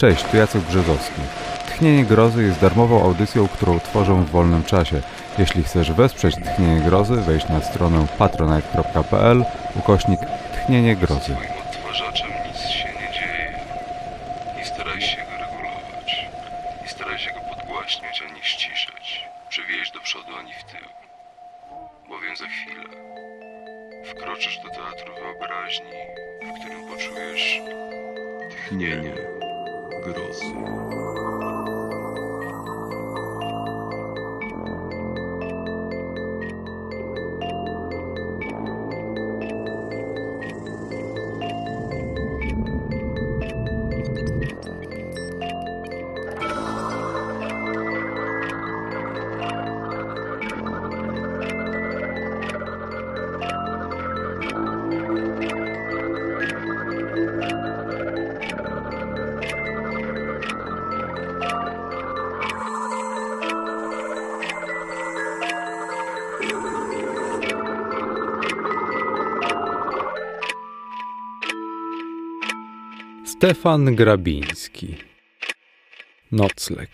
Cześć, tu Jacek Brzezowski. Tchnienie Grozy jest darmową audycją, którą tworzę w wolnym czasie. Jeśli chcesz wesprzeć Tchnienie Grozy, wejdź na stronę patronite.pl ukośnik Tchnienie Grozy. Stefan Grabiński Nocleg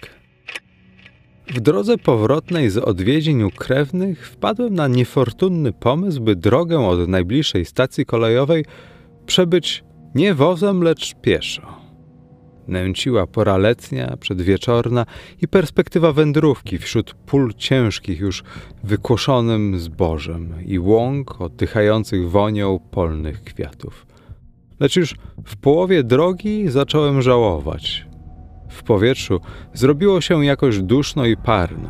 W drodze powrotnej z odwiedzin u krewnych wpadłem na niefortunny pomysł, by drogę od najbliższej stacji kolejowej przebyć nie wozem, lecz pieszo. Nęciła pora letnia, przedwieczorna i perspektywa wędrówki wśród pól ciężkich już wykłoszonym zbożem i łąk oddychających wonią polnych kwiatów. Lecz już w połowie drogi zacząłem żałować. W powietrzu zrobiło się jakoś duszno i parno.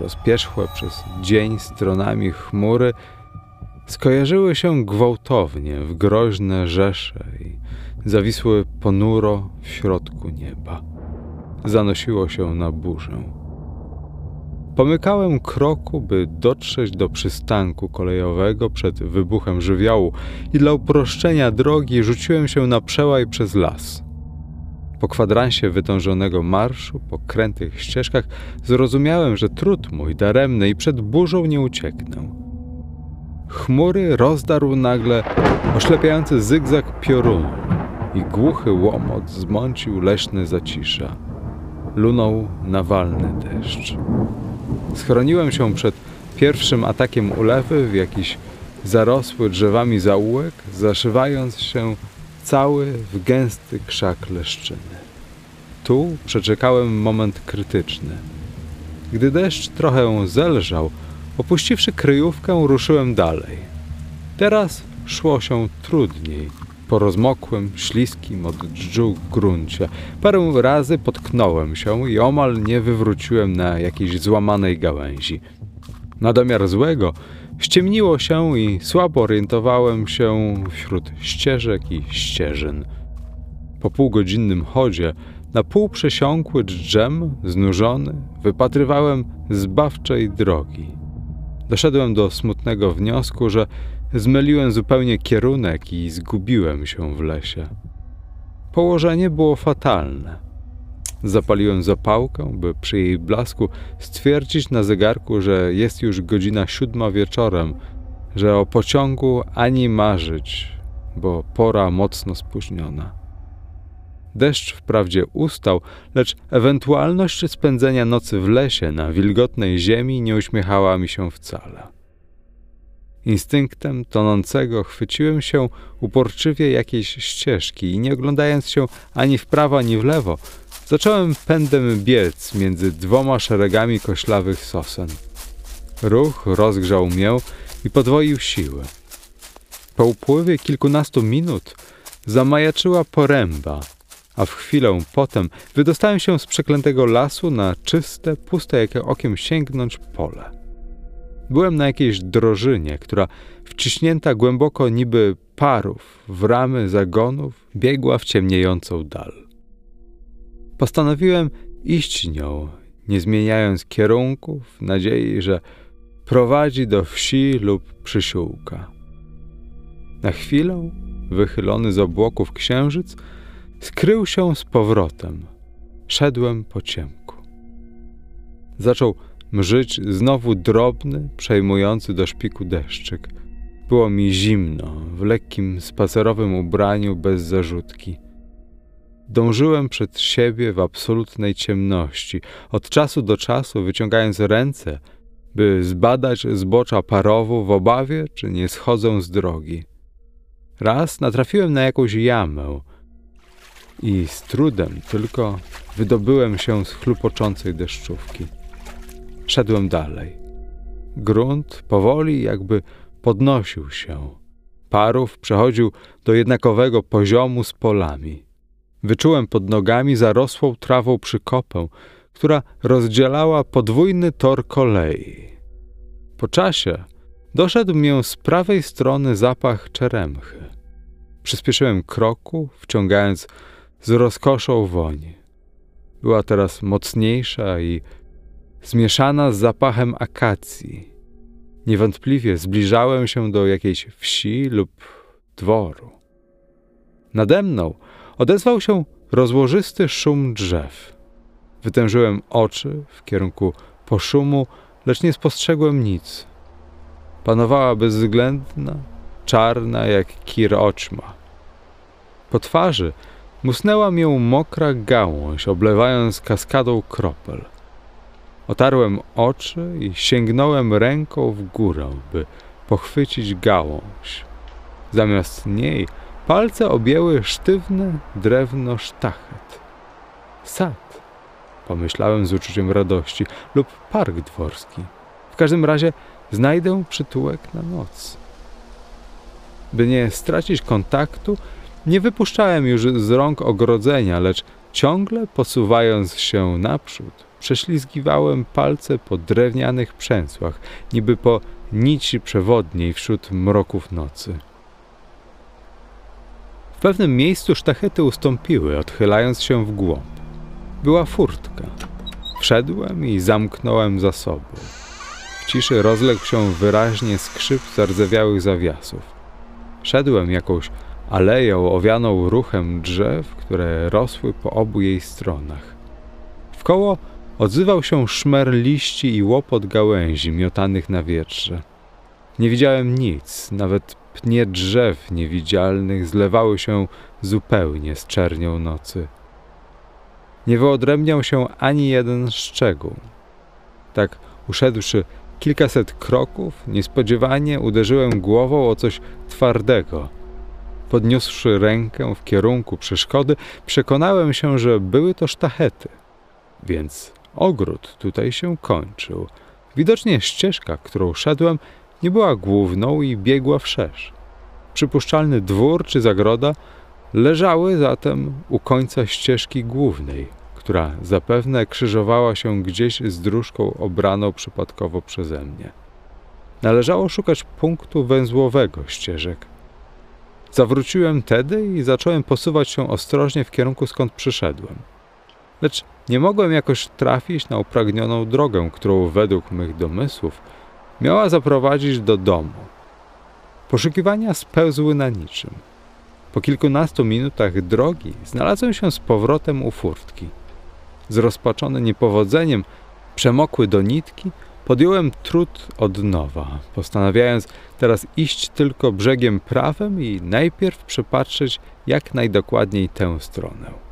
Rozpierzchłe przez dzień stronami chmury skojarzyły się gwałtownie w groźne rzesze i zawisły ponuro w środku nieba. Zanosiło się na burzę. Pomykałem kroku, by dotrzeć do przystanku kolejowego przed wybuchem żywiołu i dla uproszczenia drogi rzuciłem się na przełaj przez las. Po kwadransie wytężonego marszu, po krętych ścieżkach, zrozumiałem, że trud mój daremny i przed burzą nie ucieknę. Chmury rozdarł nagle oślepiający zygzak piorunu i głuchy łomot zmącił leśne zacisza. Lunął nawalny deszcz. Schroniłem się przed pierwszym atakiem ulewy w jakiś zarosły drzewami zaułek, zaszywając się cały w gęsty krzak leszczyny. Tu przeczekałem moment krytyczny. Gdy deszcz trochę zelżał, opuściwszy kryjówkę, ruszyłem dalej. Teraz szło się trudniej po rozmokłym, śliskim od dżdżu gruncie. Parę razy potknąłem się i omal nie wywróciłem na jakiejś złamanej gałęzi. Na domiar złego ściemniło się i słabo orientowałem się wśród ścieżek i ścieżyn. Po półgodzinnym chodzie, na pół przesiąkły dżdżem, znużony, wypatrywałem zbawczej drogi. Doszedłem do smutnego wniosku, że Zmyliłem zupełnie kierunek i zgubiłem się w lesie. Położenie było fatalne. Zapaliłem zapałkę, by przy jej blasku stwierdzić na zegarku, że jest już godzina siódma wieczorem, że o pociągu ani marzyć, bo pora mocno spóźniona. Deszcz wprawdzie ustał, lecz ewentualność spędzenia nocy w lesie na wilgotnej ziemi nie uśmiechała mi się wcale. Instynktem tonącego chwyciłem się uporczywie jakiejś ścieżki i nie oglądając się ani w prawo, ani w lewo, zacząłem pędem biec między dwoma szeregami koślawych sosen. Ruch rozgrzał mię i podwoił siły. Po upływie kilkunastu minut zamajaczyła poręba, a w chwilę potem wydostałem się z przeklętego lasu na czyste, puste jak okiem sięgnąć pole. Byłem na jakiejś drożynie, która wciśnięta głęboko niby parów w ramy zagonów biegła w ciemniejącą dal. Postanowiłem iść nią, nie zmieniając kierunku, w nadziei, że prowadzi do wsi lub przysiółka. Na chwilę, wychylony z obłoków księżyc, skrył się z powrotem. Szedłem po ciemku. Zaczął mrzyć znowu drobny, przejmujący do szpiku deszczyk. Było mi zimno, w lekkim spacerowym ubraniu bez zarzutki. Dążyłem przed siebie w absolutnej ciemności, od czasu do czasu wyciągając ręce, by zbadać zbocza parowu w obawie, czy nie schodzą z drogi. Raz natrafiłem na jakąś jamę i z trudem tylko wydobyłem się z chlupoczącej deszczówki. Szedłem dalej. Grunt powoli jakby podnosił się. Parów przechodził do jednakowego poziomu z polami. Wyczułem pod nogami zarosłą trawą przykopę, która rozdzielała podwójny tor kolei. Po czasie doszedł mnie z prawej strony zapach czeremchy. Przyspieszyłem kroku, wciągając z rozkoszą woń. Była teraz mocniejsza i zmieszana z zapachem akacji. Niewątpliwie zbliżałem się do jakiejś wsi lub dworu. Nade mną odezwał się rozłożysty szum drzew. Wytężyłem oczy w kierunku poszumu, lecz nie spostrzegłem nic. Panowała bezwzględna, czarna jak kir. Po twarzy musnęła mię mokra gałąź, oblewając kaskadą kropel. Otarłem oczy i sięgnąłem ręką w górę, by pochwycić gałąź. Zamiast niej palce objęły sztywne drewno sztachet. Sad, pomyślałem z uczuciem radości, lub park dworski. W każdym razie znajdę przytułek na noc. By nie stracić kontaktu, nie wypuszczałem już z rąk ogrodzenia, lecz ciągle posuwając się naprzód, prześlizgiwałem palce po drewnianych przęsłach, niby po nici przewodniej wśród mroków nocy. W pewnym miejscu sztachety ustąpiły, odchylając się w głąb. Była furtka. Wszedłem i zamknąłem za sobą. W ciszy rozległ się wyraźnie skrzyp zardzewiałych zawiasów. Szedłem jakąś aleją owianą ruchem drzew, które rosły po obu jej stronach. Wkoło odzywał się szmer liści i łopot gałęzi miotanych na wietrze. Nie widziałem nic, nawet pnie drzew niewidzialnych zlewały się zupełnie z czernią nocy. Nie wyodrębniał się ani jeden szczegół. Tak uszedłszy kilkaset kroków, niespodziewanie uderzyłem głową o coś twardego – Podniósłszy rękę w kierunku przeszkody, przekonałem się, że były to sztachety. Więc ogród tutaj się kończył. Widocznie ścieżka, którą szedłem, nie była główną i biegła wszerz. Przypuszczalny dwór czy zagroda leżały zatem u końca ścieżki głównej, która zapewne krzyżowała się gdzieś z dróżką obraną przypadkowo przeze mnie. Należało szukać punktu węzłowego ścieżek, Zawróciłem tedy i zacząłem posuwać się ostrożnie w kierunku skąd przyszedłem. Lecz nie mogłem jakoś trafić na upragnioną drogę, którą według mych domysłów miała zaprowadzić do domu. Poszukiwania spełzły na niczym. Po kilkunastu minutach drogi znalazłem się z powrotem u furtki. Zrozpaczony niepowodzeniem, przemokły do nitki, Podjąłem trud od nowa, postanawiając teraz iść tylko brzegiem prawym i najpierw przypatrzeć jak najdokładniej tę stronę.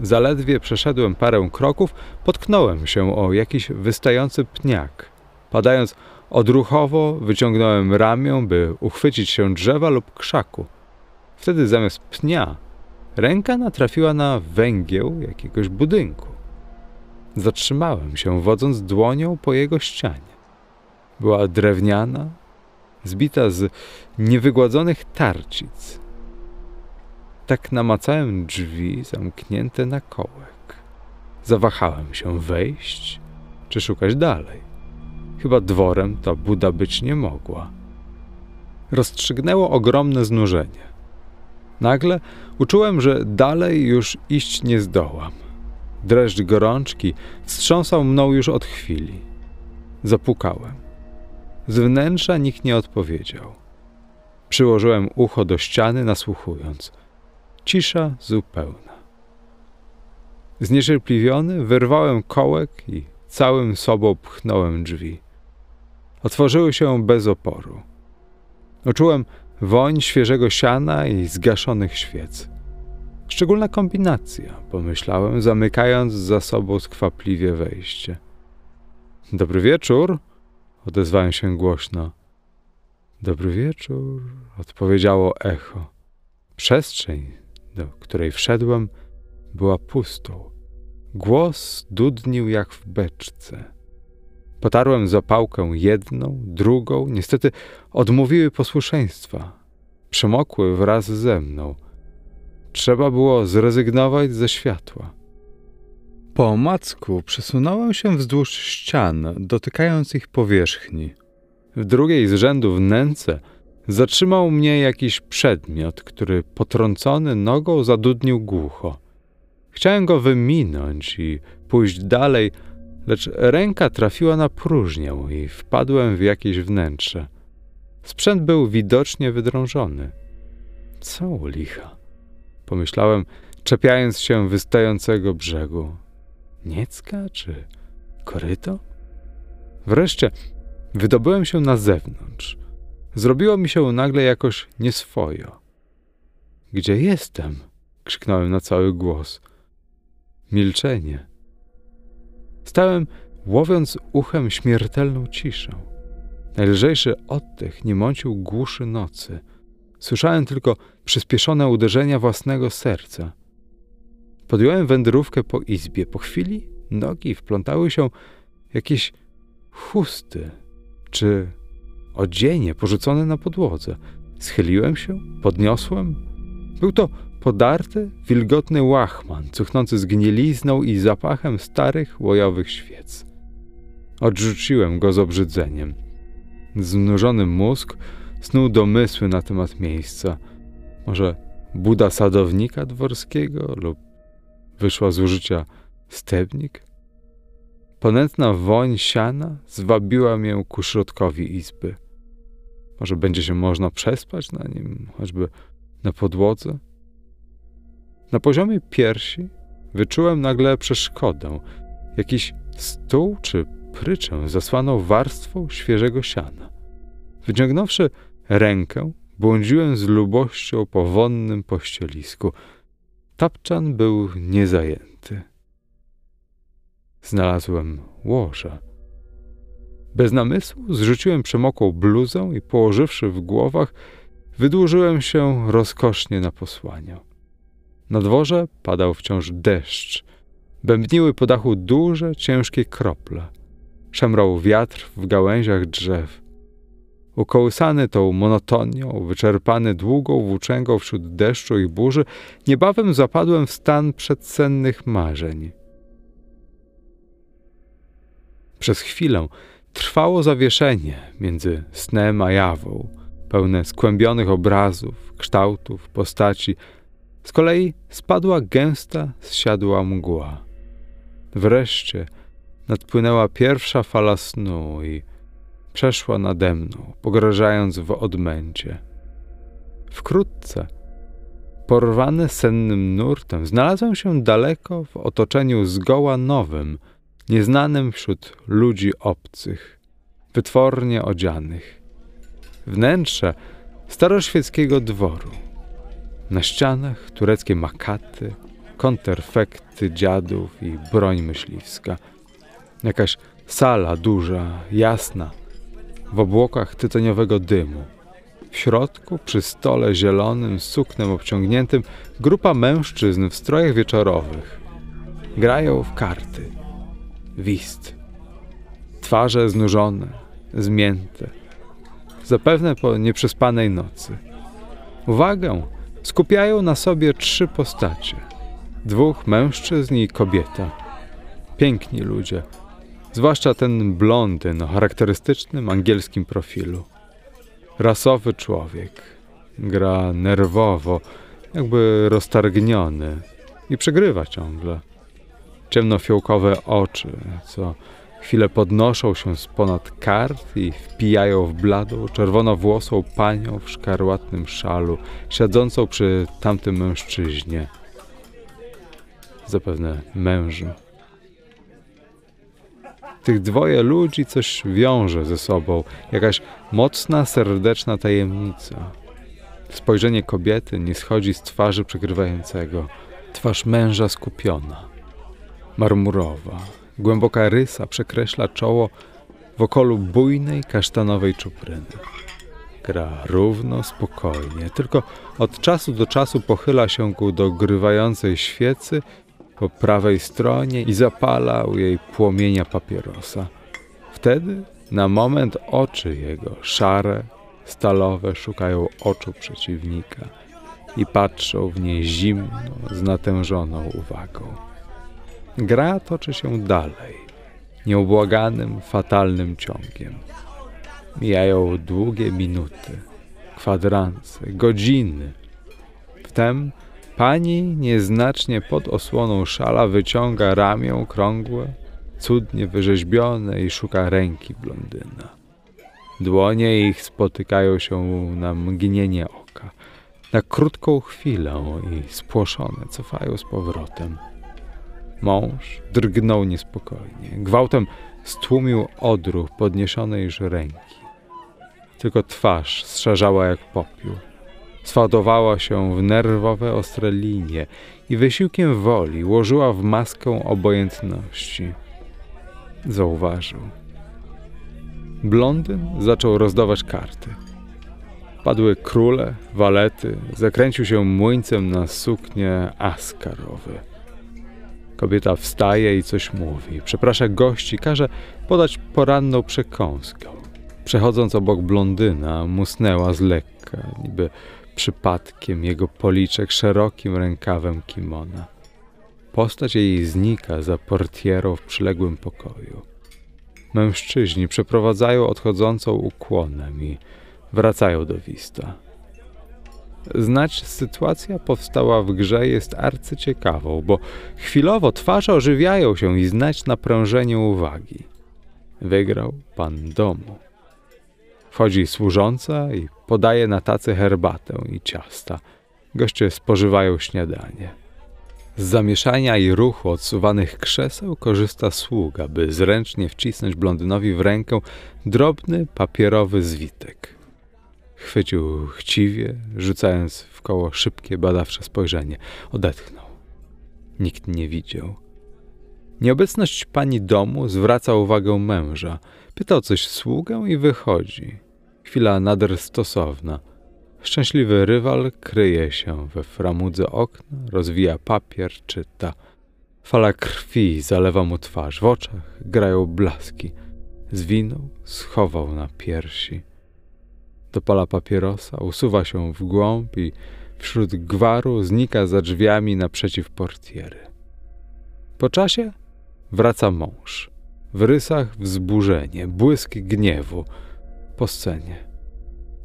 Zaledwie przeszedłem parę kroków, potknąłem się o jakiś wystający pniak. Padając odruchowo, wyciągnąłem ramię, by uchwycić się drzewa lub krzaku. Wtedy zamiast pnia, ręka natrafiła na węgieł jakiegoś budynku. Zatrzymałem się, wodząc dłonią po jego ścianie. Była drewniana, zbita z niewygładzonych tarcic. Tak namacałem drzwi zamknięte na kołek. Zawahałem się wejść czy szukać dalej. Chyba dworem ta buda być nie mogła. Rozstrzygnęło ogromne znużenie. Nagle uczułem, że dalej już iść nie zdołam. Dreszcz gorączki wstrząsał mną już od chwili. Zapukałem. Z wnętrza nikt nie odpowiedział. Przyłożyłem ucho do ściany, nasłuchując. Cisza zupełna. Zniecierpliwiony wyrwałem kołek i całym sobą pchnąłem drzwi. Otworzyły się bez oporu. Uczułem woń świeżego siana i zgaszonych świec. Szczególna kombinacja, pomyślałem, zamykając za sobą skwapliwie wejście. Dobry wieczór, odezwałem się głośno. Dobry wieczór, odpowiedziało echo. Przestrzeń, do której wszedłem, była pustą. Głos dudnił jak w beczce. Potarłem zapałkę jedną, drugą, niestety odmówiły posłuszeństwa. Przemokły wraz ze mną. Trzeba było zrezygnować ze światła. Po omacku przesunąłem się wzdłuż ścian, dotykając ich powierzchni. W drugiej z rzędu wnęce zatrzymał mnie jakiś przedmiot, który potrącony nogą zadudnił głucho. Chciałem go wyminąć i pójść dalej, lecz ręka trafiła na próżnię i wpadłem w jakieś wnętrze. Sprzęt był widocznie wydrążony. Co u licha? Pomyślałem, czepiając się wystającego brzegu. Niecka czy koryto? Wreszcie wydobyłem się na zewnątrz. Zrobiło mi się nagle jakoś nieswojo. Gdzie jestem? krzyknąłem na cały głos. Milczenie. Stałem, łowiąc uchem śmiertelną ciszę. Najlżejszy oddech nie mącił głuszy nocy. Słyszałem tylko przyspieszone uderzenia własnego serca. Podjąłem wędrówkę po izbie. Po chwili nogi wplątały się jakieś chusty czy odzienie porzucone na podłodze. Schyliłem się, podniosłem. Był to podarty, wilgotny łachman, cuchnący zgnilizną i zapachem starych łojowych świec. Odrzuciłem go z obrzydzeniem. Znużony mózg snuł domysły na temat miejsca. Może buda sadownika dworskiego lub wyszła z użycia stebnik? Ponętna woń siana zwabiła mię ku środkowi izby. Może będzie się można przespać na nim, choćby na podłodze? Na poziomie piersi wyczułem nagle przeszkodę. Jakiś stół czy pryczę zasłanął warstwą świeżego siana. Wyciągnąwszy rękę, błądziłem z lubością po wonnym pościelisku. Tapczan był niezajęty. Znalazłem łoże. Bez namysłu zrzuciłem przemokłą bluzę i położywszy w głowach, wydłużyłem się rozkosznie na posłaniu. Na dworze padał wciąż deszcz. Bębniły po dachu duże, ciężkie krople. Szemrał wiatr w gałęziach drzew. Ukołysany tą monotonią, wyczerpany długą włóczęgą wśród deszczu i burzy, niebawem zapadłem w stan przedsennych marzeń. Przez chwilę trwało zawieszenie między snem a jawą, pełne skłębionych obrazów, kształtów, postaci. Z kolei spadła gęsta, zsiadła mgła. Wreszcie nadpłynęła pierwsza fala snu i przeszła nade mną, pograżając w odmęcie. Wkrótce, porwany sennym nurtem, znalazłem się daleko w otoczeniu zgoła nowym, nieznanym wśród ludzi obcych, wytwornie odzianych. Wnętrze staroświeckiego dworu. Na ścianach tureckie makaty, konterfekty dziadów i broń myśliwska. Jakaś sala duża, jasna, w obłokach tytoniowego dymu. W środku, przy stole zielonym, suknem obciągniętym, grupa mężczyzn w strojach wieczorowych. Grają w karty. Wist. Twarze znużone, zmięte. Zapewne po nieprzespanej nocy. Uwagę skupiają na sobie trzy postacie. Dwóch mężczyzn i kobieta. Piękni ludzie – Zwłaszcza ten blondyn o charakterystycznym angielskim profilu. Rasowy człowiek. Gra nerwowo, jakby roztargniony i przegrywa ciągle. Ciemnofiołkowe oczy, co chwilę podnoszą się z ponad kart i wpijają w bladą, czerwonowłosą panią w szkarłatnym szalu, siedzącą przy tamtym mężczyźnie. Zapewne mężu. Tych dwoje ludzi coś wiąże ze sobą, jakaś mocna, serdeczna tajemnica. Spojrzenie kobiety nie schodzi z twarzy przykrywającego. Twarz męża skupiona, marmurowa. Głęboka rysa przekreśla czoło w okolu bujnej kasztanowej czupryny. Gra równo, spokojnie, tylko od czasu do czasu pochyla się ku dogrywającej świecy po prawej stronie i zapala u jej płomienia papierosa. Wtedy na moment oczy jego, szare, stalowe, szukają oczu przeciwnika i patrzą w nie zimno, z natężoną uwagą. Gra toczy się dalej, nieubłaganym, fatalnym ciągiem. Mijają długie minuty, kwadranse, godziny. Wtem pani nieznacznie pod osłoną szala wyciąga ramię okrągłe, cudnie wyrzeźbione i szuka ręki blondyna. Dłonie ich spotykają się na mgnienie oka, na krótką chwilę i spłoszone cofają z powrotem. Mąż drgnął niespokojnie, gwałtem stłumił odruch podniesionej już ręki. Tylko twarz strzarzała jak popiół. Sfałdowała się w nerwowe, ostre linie i wysiłkiem woli łożyła w maskę obojętności. Zauważył. Blondyn zaczął rozdawać karty. Padły króle, walety, zakręcił się młyńcem na suknie askarowy. Kobieta wstaje i coś mówi. Przeprasza gości, każe podać poranną przekąskę. Przechodząc obok blondyna, musnęła z lekka, niby przypadkiem jego policzek szerokim rękawem kimona. Postać jej znika za portierą w przyległym pokoju. Mężczyźni przeprowadzają odchodzącą ukłonem i wracają do Wista. Znać sytuacja powstała w grze jest arcyciekawą, bo chwilowo twarze ożywiają się i znać naprężenie uwagi. Wygrał pan domu. Wchodzi służąca i podaje na tacy herbatę i ciasta. Goście spożywają śniadanie. Z zamieszania i ruchu odsuwanych krzeseł korzysta sługa, by zręcznie wcisnąć blondynowi w rękę drobny papierowy zwitek. Chwycił chciwie, rzucając w koło szybkie, badawcze spojrzenie. Odetchnął. Nikt nie widział. Nieobecność pani domu zwraca uwagę męża. Pytał coś sługę i wychodzi. Chwila nader stosowna. Szczęśliwy rywal kryje się we framudze okna, rozwija papier, czyta. Fala krwi zalewa mu twarz, w oczach grają blaski. Zwinął, schował na piersi. Dopala papierosa, usuwa się w głąb i wśród gwaru znika za drzwiami naprzeciw portiery. Po czasie wraca mąż. W rysach wzburzenie, błysk gniewu. Po scenie.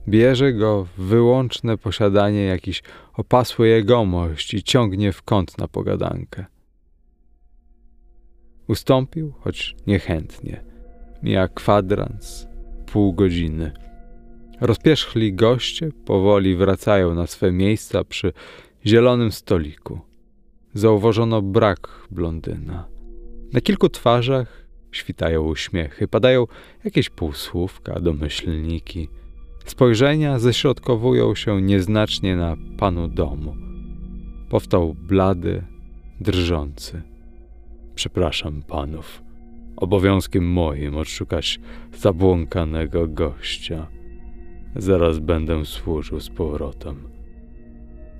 Bierze go w wyłączne posiadanie jakiś opasły jegomość i ciągnie w kąt na pogadankę. Ustąpił, choć niechętnie. Mija kwadrans, pół godziny. Rozpierzchli goście powoli wracają na swe miejsca przy zielonym stoliku. Zauważono brak blondyna. Na kilku twarzach świtają uśmiechy, padają jakieś półsłówka, domyślniki. Spojrzenia ześrodkowują się nieznacznie na panu domu. Powstał blady, drżący. Przepraszam panów. Obowiązkiem moim odszukać zabłąkanego gościa. Zaraz będę służył z powrotem.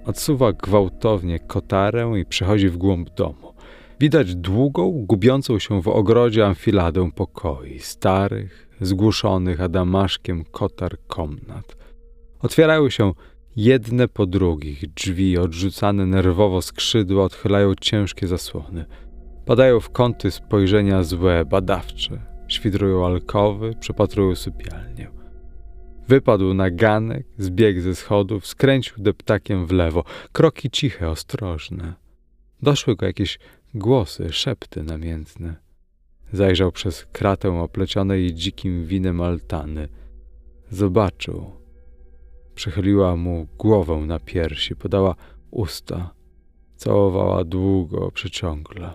Odsuwa gwałtownie kotarę i przechodzi w głąb domu. Widać długą, gubiącą się w ogrodzie amfiladę pokoi, starych, zgłuszonych adamaszkiem kotar komnat. Otwierają się jedne po drugich, drzwi odrzucane nerwowo skrzydła odchylają ciężkie zasłony. Padają w kąty spojrzenia złe, badawcze, świdrują alkowy, przepatrują sypialnię. Wypadł na ganek, zbiegł ze schodów, skręcił deptakiem w lewo. Kroki ciche, ostrożne. Doszły go jakieś głosy, szepty namiętne. Zajrzał przez kratę oplecionej dzikim winem altany. Zobaczył. Przechyliła mu głowę na piersi, podała usta. Całowała długo, przeciągle.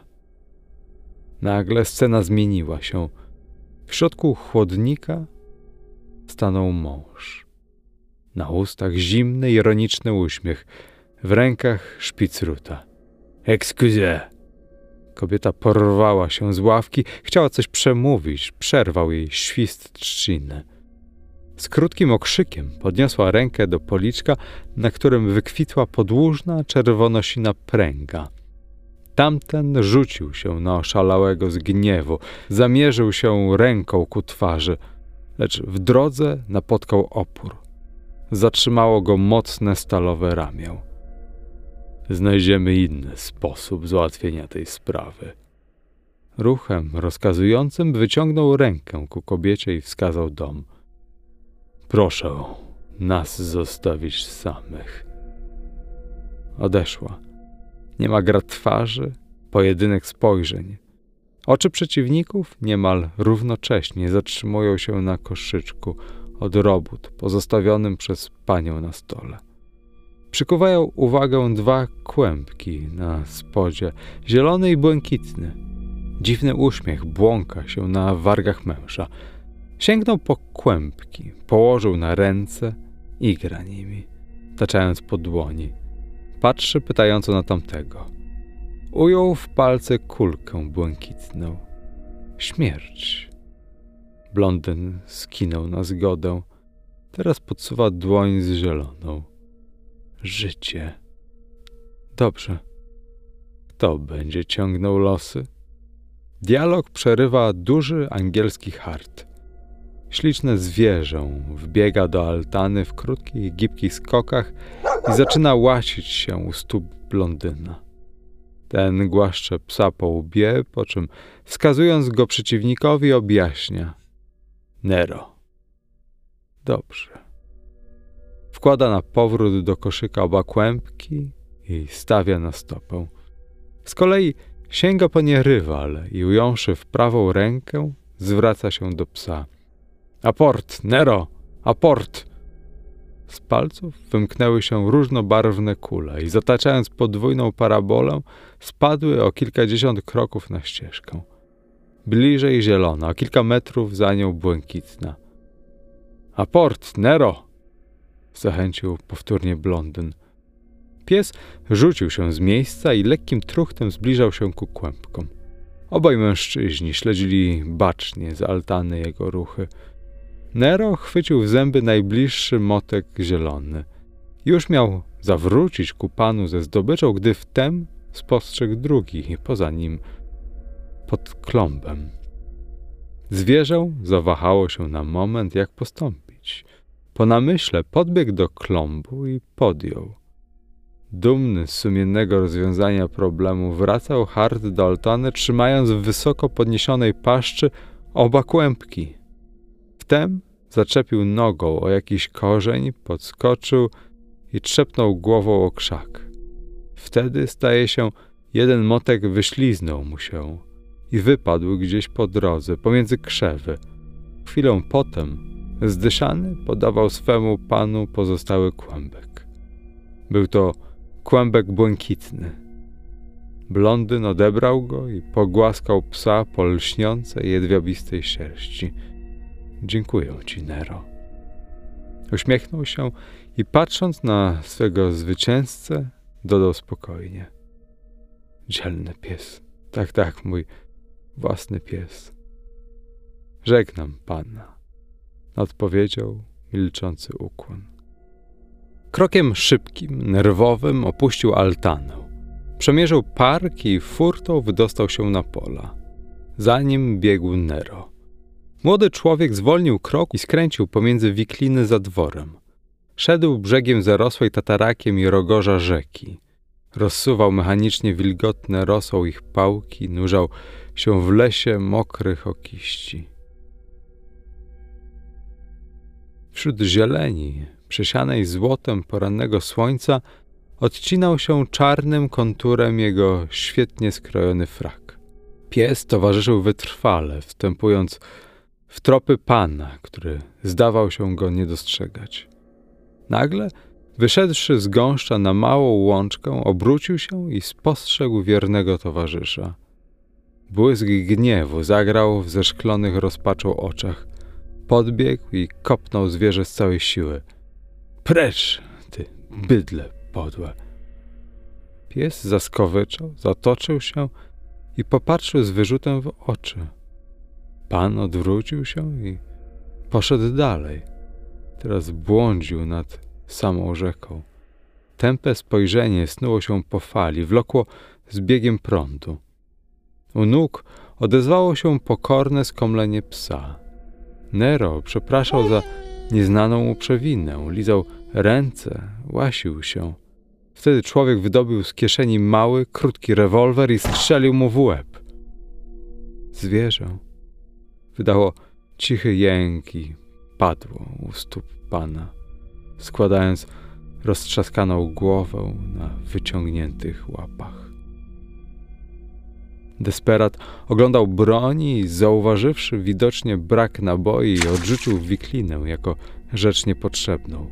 Nagle scena zmieniła się. W środku chłodnika stanął mąż. Na ustach zimny, ironiczny uśmiech, w rękach szpicruta. Excuse! Kobieta porwała się z ławki, chciała coś przemówić, przerwał jej świst trzciny. Z krótkim okrzykiem podniosła rękę do policzka, na którym wykwitła podłużna czerwonosina pręga. Tamten rzucił się na oszalałego z gniewu, zamierzył się ręką ku twarzy, lecz w drodze napotkał opór. Zatrzymało go mocne stalowe ramię. Znajdziemy inny sposób załatwienia tej sprawy. Ruchem rozkazującym wyciągnął rękę ku kobiecie i wskazał dom. Proszę nas zostawić samych. Odeszła. Nie ma gra twarzy, pojedynek spojrzeń. Oczy przeciwników niemal równocześnie zatrzymują się na koszyczku od robót pozostawionym przez panią na stole. Przykuwają uwagę dwa kłębki na spodzie, zielony i błękitny. Dziwny uśmiech błąka się na wargach męża. Sięgnął po kłębki, położył na ręce i gra nimi, taczając po dłoni. Patrzy pytająco na tamtego. Ujął w palce kulkę błękitną. Śmierć. Blondyn skinął na zgodę. Teraz podsuwa dłoń z zieloną. Życie. Dobrze. Kto będzie ciągnął losy? Dialog przerywa duży angielski hart. Śliczne zwierzę wbiega do altany w krótkich, gibkich skokach i zaczyna łasić się u stóp blondyna. Ten głaszcze psa po łbie, po czym wskazując go przeciwnikowi objaśnia. Nero. Dobrze. Wkłada na powrót do koszyka oba kłębki i stawia na stopę. Z kolei sięga po nie rywal i ująwszy w prawą rękę, zwraca się do psa. Aport, Nero, aport! Z palców wymknęły się różnobarwne kule i zataczając podwójną parabolę, spadły o kilkadziesiąt kroków na ścieżkę. Bliżej zielona, o kilka metrów za nią błękitna. Aport, Nero! zachęcił powtórnie blondyn. Pies rzucił się z miejsca i lekkim truchtem zbliżał się ku kłębkom. Obaj mężczyźni śledzili bacznie z altany jego ruchy. Nero chwycił w zęby najbliższy motek zielony. Już miał zawrócić ku panu ze zdobyczą, gdy wtem spostrzegł drugi poza nim pod klombem. Zwierzę zawahało się na moment, jak postąpić. Po namyśle podbiegł do klombu i podjął. Dumny z sumiennego rozwiązania problemu, wracał hard do altany, trzymając w wysoko podniesionej paszczy oba kłębki. Wtem zaczepił nogą o jakiś korzeń, podskoczył i trzepnął głową o krzak. Wtedy, staje się, jeden motek wyśliznął mu się i wypadł gdzieś po drodze, pomiędzy krzewy. Chwilę potem, zdyszany, podawał swemu panu pozostały kłębek. Był to kłębek błękitny. Blondyn odebrał go i pogłaskał psa po lśniącej, jedwabistej sierści. Dziękuję ci, Nero. Uśmiechnął się i patrząc na swego zwycięzcę, dodał spokojnie. Dzielny pies. Tak, tak, mój własny pies. Żegnam pana. Odpowiedział milczący ukłon. Krokiem szybkim, nerwowym opuścił altanę. Przemierzył park i furtą wydostał się na pola. Za nim biegł Nero. Młody człowiek zwolnił krok i skręcił pomiędzy wikliny za dworem. Szedł brzegiem zarosłej tatarakiem i rogorza rzeki. Rozsuwał mechanicznie wilgotne rosą ich pałki, nurzał się w lesie mokrych okiści. Wśród zieleni, przesianej złotem porannego słońca, odcinał się czarnym konturem jego świetnie skrojony frak. Pies towarzyszył wytrwale, wstępując w tropy pana, który zdawał się go nie dostrzegać. Nagle, wyszedłszy z gąszcza na małą łączkę, obrócił się i spostrzegł wiernego towarzysza. Błysk gniewu zagrał w zeszklonych rozpaczą oczach. Podbiegł i kopnął zwierzę z całej siły. Precz, ty bydle podłe. Pies zaskowyczał, zatoczył się i popatrzył z wyrzutem w oczy. Pan odwrócił się i poszedł dalej. Teraz błądził nad samą rzeką. Tępe spojrzenie snuło się po fali, wlokło z biegiem prądu. U nóg odezwało się pokorne skomlenie psa. Nero przepraszał za nieznaną mu przewinę, lizał ręce, łasił się. Wtedy człowiek wydobył z kieszeni mały, krótki rewolwer i strzelił mu w łeb. Zwierzę wydało cichy jęk i padło u stóp pana, składając roztrzaskaną głowę na wyciągniętych łapach. Desperat oglądał broni i zauważywszy widocznie brak naboi, odrzucił wiklinę jako rzecz niepotrzebną.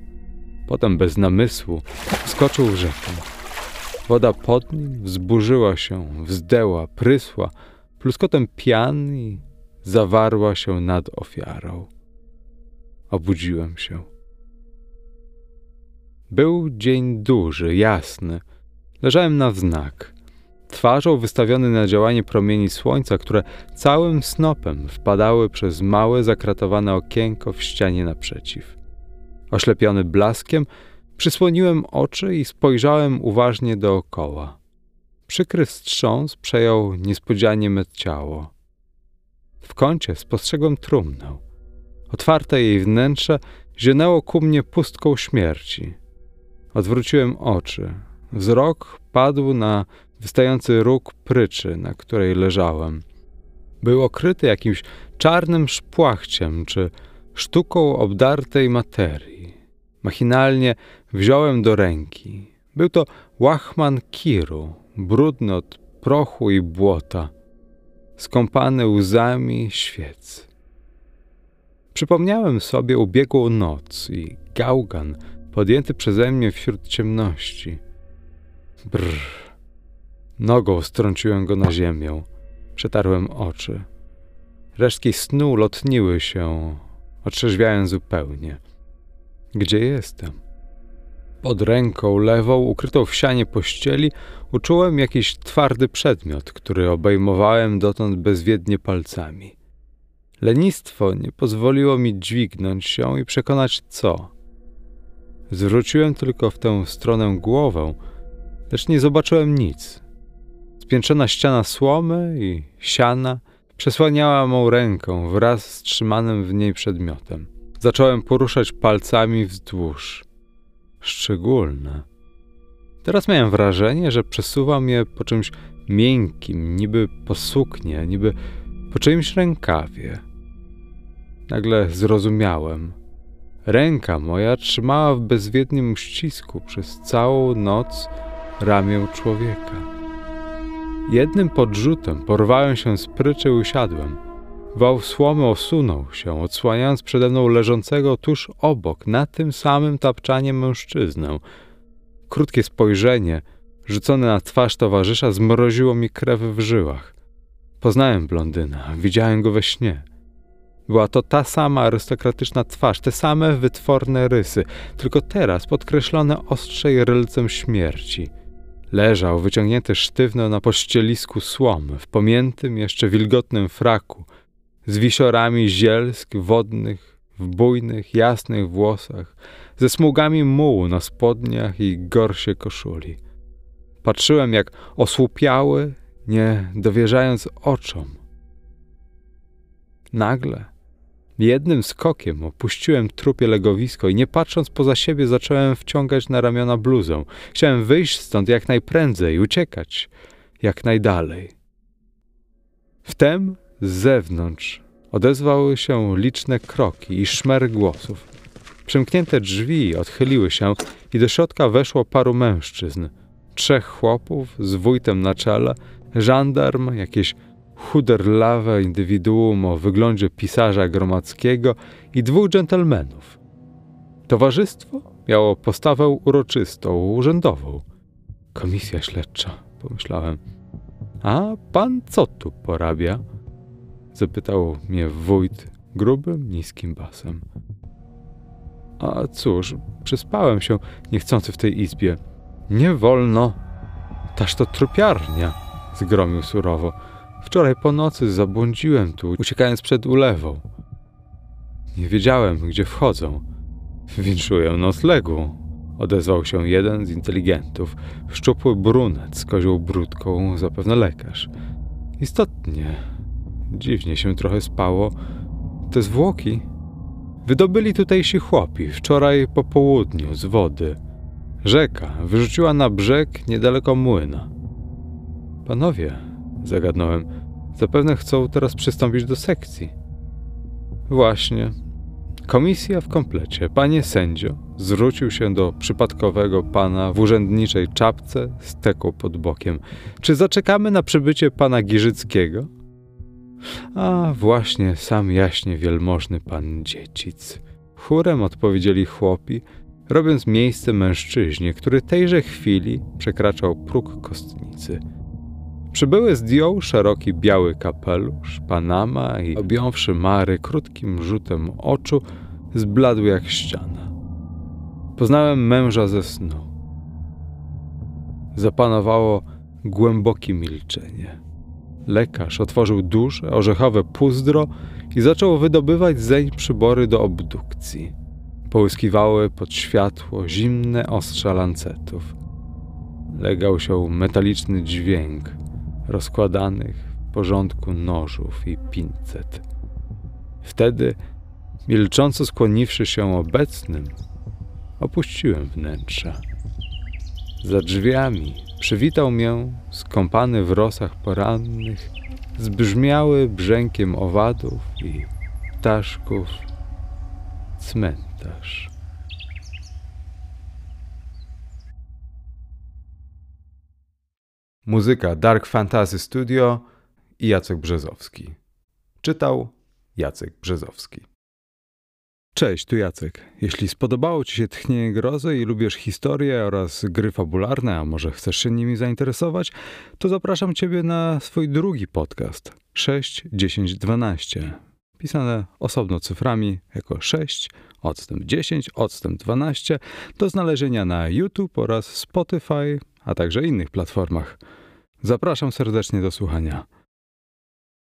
Potem bez namysłu skoczył w rzekę. Woda pod nim wzburzyła się, wzdęła, prysła, pluskotem pian i zawarła się nad ofiarą. Obudziłem się. Był dzień duży, jasny. Leżałem na wznak, twarzą wystawiony na działanie promieni słońca, które całym snopem wpadały przez małe, zakratowane okienko w ścianie naprzeciw. Oślepiony blaskiem, przysłoniłem oczy i spojrzałem uważnie dookoła. Przykry wstrząs przejął niespodzianie me ciało. W kącie spostrzegłem trumnę. Otwarte jej wnętrze zionęło ku mnie pustką śmierci. Odwróciłem oczy. Wzrok padł na wystający róg pryczy, na której leżałem. Był okryty jakimś czarnym szpłachciem czy sztuką obdartej materii. Machinalnie wziąłem do ręki. Był to łachman kiru, brudny od prochu i błota, skąpany łzami świec. Przypomniałem sobie ubiegłą noc i gałgan podjęty przeze mnie wśród ciemności. Brr. Nogą strąciłem go na ziemię. Przetarłem oczy. Resztki snu lotniły się, otrzeźwiałem zupełnie. Gdzie jestem? Pod ręką lewą, ukrytą w sianie pościeli, uczułem jakiś twardy przedmiot, który obejmowałem dotąd bezwiednie palcami. Lenistwo nie pozwoliło mi dźwignąć się i przekonać co. Zwróciłem tylko w tę stronę głowę, lecz nie zobaczyłem nic. Spiętrzona ściana słomy i siana przesłaniała mą rękę wraz z trzymanym w niej przedmiotem. Zacząłem poruszać palcami wzdłuż. Szczególne. Teraz miałem wrażenie, że przesuwam je po czymś miękkim, niby po suknie, niby po czyimś rękawie. Nagle zrozumiałem. Ręka moja trzymała w bezwiednim uścisku przez całą noc ramię człowieka. Jednym podrzutem porwałem się z pryczy i usiadłem. Wał słomy osunął się, odsłaniając przede mną leżącego tuż obok, na tym samym tapczanie mężczyznę. Krótkie spojrzenie, rzucone na twarz towarzysza, zmroziło mi krew w żyłach. Poznałem blondyna, widziałem go we śnie. Była to ta sama arystokratyczna twarz, te same wytworne rysy, tylko teraz podkreślone ostrzej rylcem śmierci – Leżał wyciągnięty sztywno na pościelisku słomy, w pomiętym, jeszcze wilgotnym fraku, z wisiorami zielsk wodnych, w bujnych, jasnych włosach, ze smugami mułu na spodniach i gorsie koszuli. Patrzyłem, jak osłupiały, nie dowierzając oczom. Nagle Jednym skokiem opuściłem trupie legowisko i nie patrząc poza siebie zacząłem wciągać na ramiona bluzę. Chciałem wyjść stąd jak najprędzej, uciekać jak najdalej. Wtem z zewnątrz odezwały się liczne kroki i szmer głosów. Przymknięte drzwi odchyliły się i do środka weszło paru mężczyzn. Trzech chłopów z wójtem na czele, żandarm, jakieś chuderlawe indywiduum o wyglądzie pisarza gromadzkiego i dwóch dżentelmenów. Towarzystwo miało postawę uroczystą, urzędową. Komisja śledcza, pomyślałem. A pan co tu porabia? Zapytał mnie wójt grubym, niskim basem. A cóż, przespałem się niechcący w tej izbie. Nie wolno. Taż to trupiarnia, zgromił surowo. Wczoraj po nocy zabłądziłem tu, uciekając przed ulewą. Nie wiedziałem, gdzie wchodzą. Winszuję noclegu, odezwał się jeden z inteligentów, szczupły brunet z kozią brudką, zapewne lekarz. Istotnie, dziwnie się trochę spało. Te zwłoki wydobyli tutejsi chłopi wczoraj po południu z wody. Rzeka wyrzuciła na brzeg niedaleko młyna. Panowie, zagadnąłem, zapewne chcą teraz przystąpić do sekcji. Właśnie. Komisja w komplecie. Panie sędzio, zwrócił się do przypadkowego pana w urzędniczej czapce z teką pod bokiem. Czy zaczekamy na przybycie pana Giżyckiego? A właśnie, sam jaśnie wielmożny pan Dziecic. Chórem odpowiedzieli chłopi, robiąc miejsce mężczyźnie, który tejże chwili przekraczał próg kostnicy. Przybyły zdjął szeroki biały kapelusz, panama i objąwszy Mary krótkim rzutem oczu, zbladł jak ściana. Poznałem męża ze snu. Zapanowało głębokie milczenie. Lekarz otworzył duże, orzechowe puzdro i zaczął wydobywać zeń przybory do obdukcji. Połyskiwały pod światło zimne ostrza lancetów. Legał się metaliczny dźwięk rozkładanych w porządku nożów i pincet. Wtedy, milcząco skłoniwszy się obecnym, opuściłem wnętrze. Za drzwiami przywitał mię, skąpany w rosach porannych, zbrzmiały brzękiem owadów i ptaszków cmentarz. Muzyka Dark Fantasy Studio i Jacek Brzezowski. Czytał Jacek Brzezowski. Cześć, tu Jacek. Jeśli spodobało Ci się Tchnienie Grozy i lubisz historię oraz gry fabularne, a może chcesz się nimi zainteresować, to zapraszam Ciebie na swój drugi podcast 6, 10, 12. Pisane osobno cyframi jako 6, odstęp 10, odstęp 12 do znalezienia na YouTube oraz Spotify, a także innych platformach. Zapraszam serdecznie do słuchania.